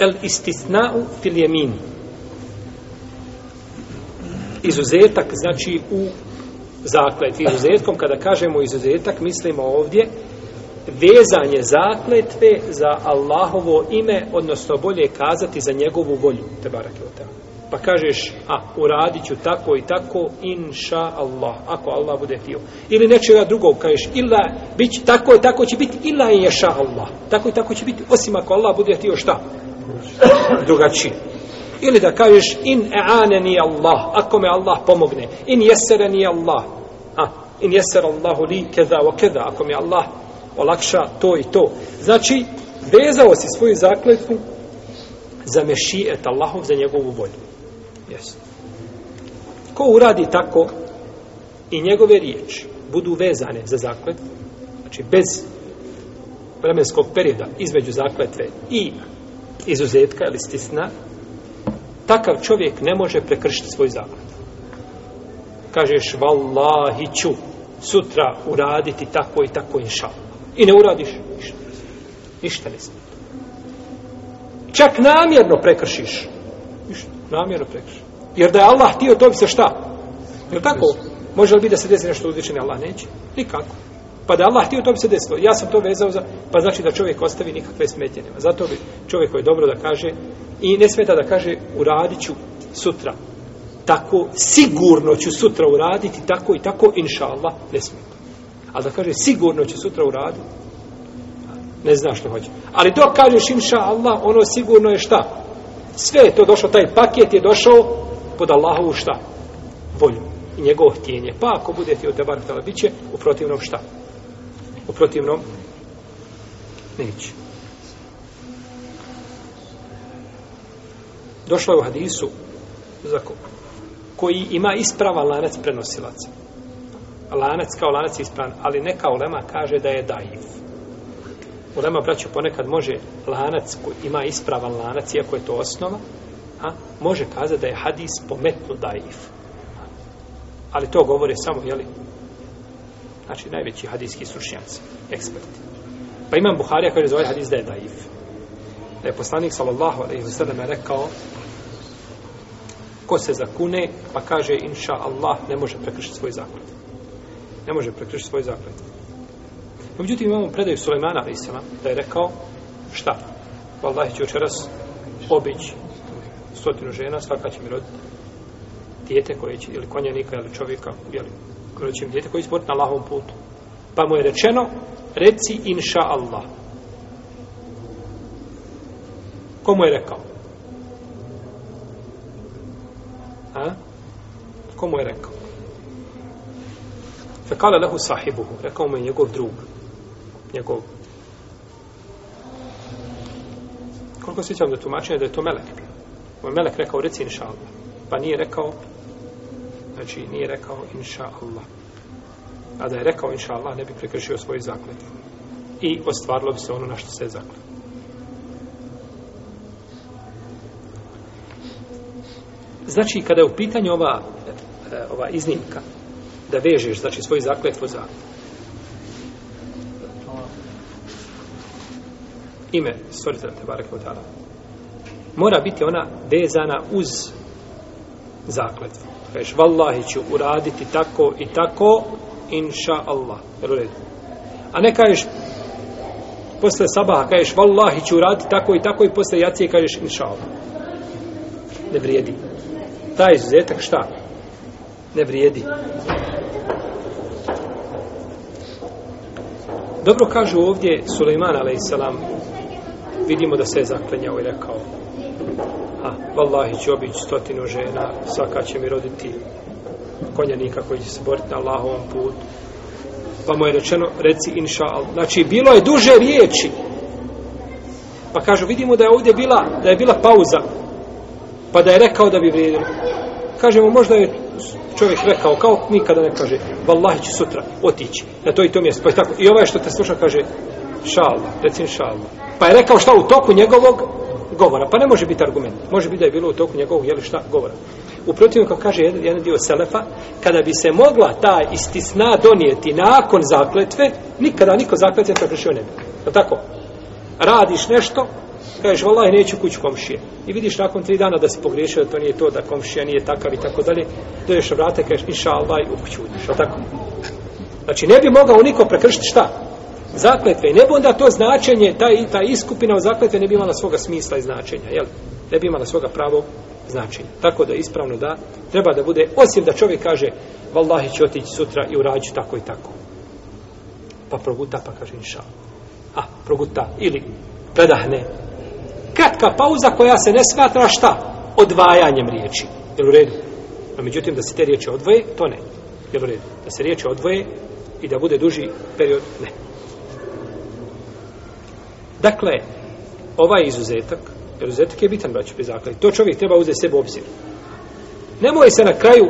el istisna'u fil jemini. Izuzetak znači u zakletvi. Izuzetkom kada kažemo izuzetak, mislimo ovdje vezanje zakletve za Allahovo ime, odnosno bolje kazati za njegovu volju. Te barake o tebe. Pa kažeš, a, uradit ću tako i tako, inša Allah, ako Allah bude htio. Ili nečega drugog, kažeš, ila, bit će, tako i tako će biti, ila inša Allah. Tako i tako će biti, osim ako Allah bude htio šta? Drugačiji. Ili da kažeš, in e'aneni Allah, ako me Allah pomogne, in jesereni Allah, a, in jeser Allahu li keda o keda, ako mi Allah olakša to i to. Znači, vezao si svoju zakletku za mešijet Allahov za njegovu volju. Jesu. Ko uradi tako i njegove riječi budu vezane za zaklet, znači bez vremenskog perioda između zakletve i izuzetka ili stisna, takav čovjek ne može prekršiti svoj zaklet. Kažeš, vallahi ću sutra uraditi tako i tako inša. I ne uradiš ništa. Ništa ne smije. Čak namjerno prekršiš. Ništa namjerno prekršio. Jer da je Allah htio, to bi se šta? Je tako? Može li biti da se desi nešto uzvišeno, Allah neće? Nikako. Pa da Allah htio, to bi se desilo. Ja sam to vezao za... Pa znači da čovjek ostavi nikakve smetje nema. Zato bi čovjek koji je dobro da kaže i ne smeta da kaže uradit ću sutra. Tako, sigurno ću sutra uraditi tako i tako, inša Allah, ne smeta. Ali da kaže sigurno ću sutra uraditi, ne znaš što hoće. Ali dok kažeš inša Allah, ono sigurno je šta? sve je to došlo, taj paket je došao pod Allahovu šta? Volju i njegovo htjenje. Pa ako bude ti odebar, tala, bit će u protivnom šta? U protivnom neće. Došlo je u hadisu za ko? koji ima ispravan lanac prenosilaca. Lanac kao lanac je ispravan, ali neka olema kaže da je dajiv. U lema, braću, ponekad može lanac koji ima ispravan lanac, iako je to osnova, a može kazati da je hadis pometno daif. Ali to govore samo, jeli, znači najveći hadijski sručnjaci, eksperti. Pa imam Buharija koji zove hadis da je daif. Da je poslanik, sallallahu alaihi wa sallam, rekao ko se zakune, pa kaže, inša Allah, ne može prekršiti svoj zakon. Ne može prekršiti svoj zakon. No, pa međutim, imamo predaju Sulemana Isama, da je rekao, šta? Wallahi će učeras obići stotinu žena, svaka će mi roditi djete koje će, ili konjanika, ili čovjeka, ili koje će mi djete koji izboriti na lahom putu. Pa mu je rečeno, reci inša Allah. Komu je rekao? A? Komu je rekao? Fekale lehu sahibuhu, rekao mu je njegov drug njegov. Koliko sjećam da tumačenje da je to Melek bio. Ovo je Melek rekao, reci inša Allah. Pa nije rekao, znači nije rekao inša Allah. A da je rekao inša Allah, ne bi prekršio svoj zakljed. I ostvarilo bi se ono na što se je zakljed. Znači, kada je u pitanju ova, e, ova iznimka, da vežeš, znači, svoj zakljetvo za ime stvoritela Tebare Kvotala. Mora biti ona vezana uz zakletvu. Kažeš, vallahi ću uraditi tako i tako, inša Allah. Jel u redu? A ne kažeš, posle sabaha kažeš, vallahi ću uraditi tako i tako i posle jacije kažeš, inša Allah. Ne vrijedi. Ta izuzetak šta? Ne vrijedi. Dobro kažu ovdje Suleiman alaihissalam, vidimo da se je zaklenjao i rekao a, vallahi će obić stotinu žena, svaka će mi roditi konjanika koji će se boriti na Allahovom putu. Pa mu je rečeno, reci inša Allah. Znači, bilo je duže riječi. Pa kažu, vidimo da je ovdje bila, da je bila pauza. Pa da je rekao da bi vrijedilo. Kažemo, možda je čovjek rekao, kao nikada ne kaže, vallahi će sutra otići na to i to mjesto. Pa je tako. I ovaj što te sluša kaže, šala, recim šala. Pa je rekao šta u toku njegovog govora. Pa ne može biti argument. Može biti da je bilo u toku njegovog jeli šta govora. U protivnom, kao kaže jedan, jedan dio Selefa, kada bi se mogla ta istisna donijeti nakon zakletve, nikada niko zakletve to prešio ne bi. Je tako? Radiš nešto, kažeš, vallaj, neću kuću komšije. I vidiš nakon tri dana da si pogriješio da to nije to, da komšija nije takav i tako dalje. Doješ vrata i kažeš, inša Allah, u kuću uđeš. Je tako? Znači, ne bi mogao niko prekršiti šta? zakletve. Ne bi onda to značenje, ta, ta iskupina od zakletve ne bi imala svoga smisla i značenja. Jel? Ne bi imala svoga pravog značenja. Tako da ispravno da treba da bude, osim da čovjek kaže Wallahi će otići sutra i urađu tako i tako. Pa proguta pa kaže inša. A, proguta ili predahne. Kratka pauza koja se ne smatra šta? Odvajanjem riječi. Jel u redu? A međutim da se te riječi odvoje, to ne. Jel u redu? Da se riječi odvoje i da bude duži period, ne. Dakle, ovaj izuzetak, izuzetak je bitan, braću, pri zakladi. To čovjek treba uzeti sebe obzir. Nemoj se na kraju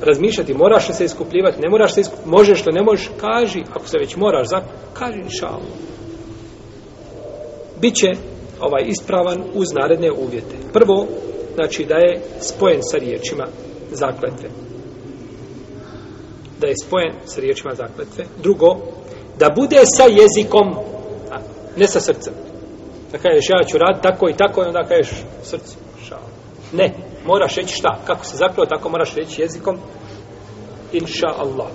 razmišljati, moraš li se iskupljivati, ne moraš se iskupljivati, možeš li, ne možeš, kaži, ako se već moraš, za, kaži, inša Biće ovaj ispravan uz naredne uvjete. Prvo, znači da je spojen sa riječima zakletve. Da je spojen sa riječima zakletve. Drugo, da bude sa jezikom ne sa srcem. Da kažeš, ja ću rad tako i tako, i onda kažeš srcu. Ne, moraš reći šta? Kako se zapravo tako moraš reći jezikom? Inša Allah.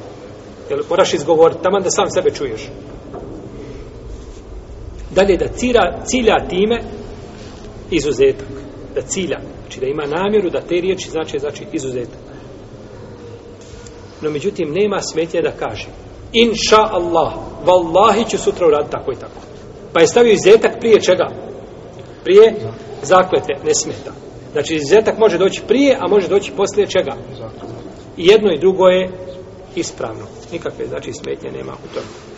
Jel, moraš izgovoriti, taman da sam sebe čuješ. Dalje, da cilja, cilja time izuzetak. Da cilja. Znači da ima namjeru da te riječi znači, znači izuzetak. No, međutim, nema smetje da kaže. Inša Allah. Wallahi ću sutra uraditi tako i tako pa je stavio izetak prije čega? Prije zakljete, ne smeta. Znači izetak može doći prije, a može doći poslije čega? I jedno i drugo je ispravno. Nikakve znači smetnje nema u tome.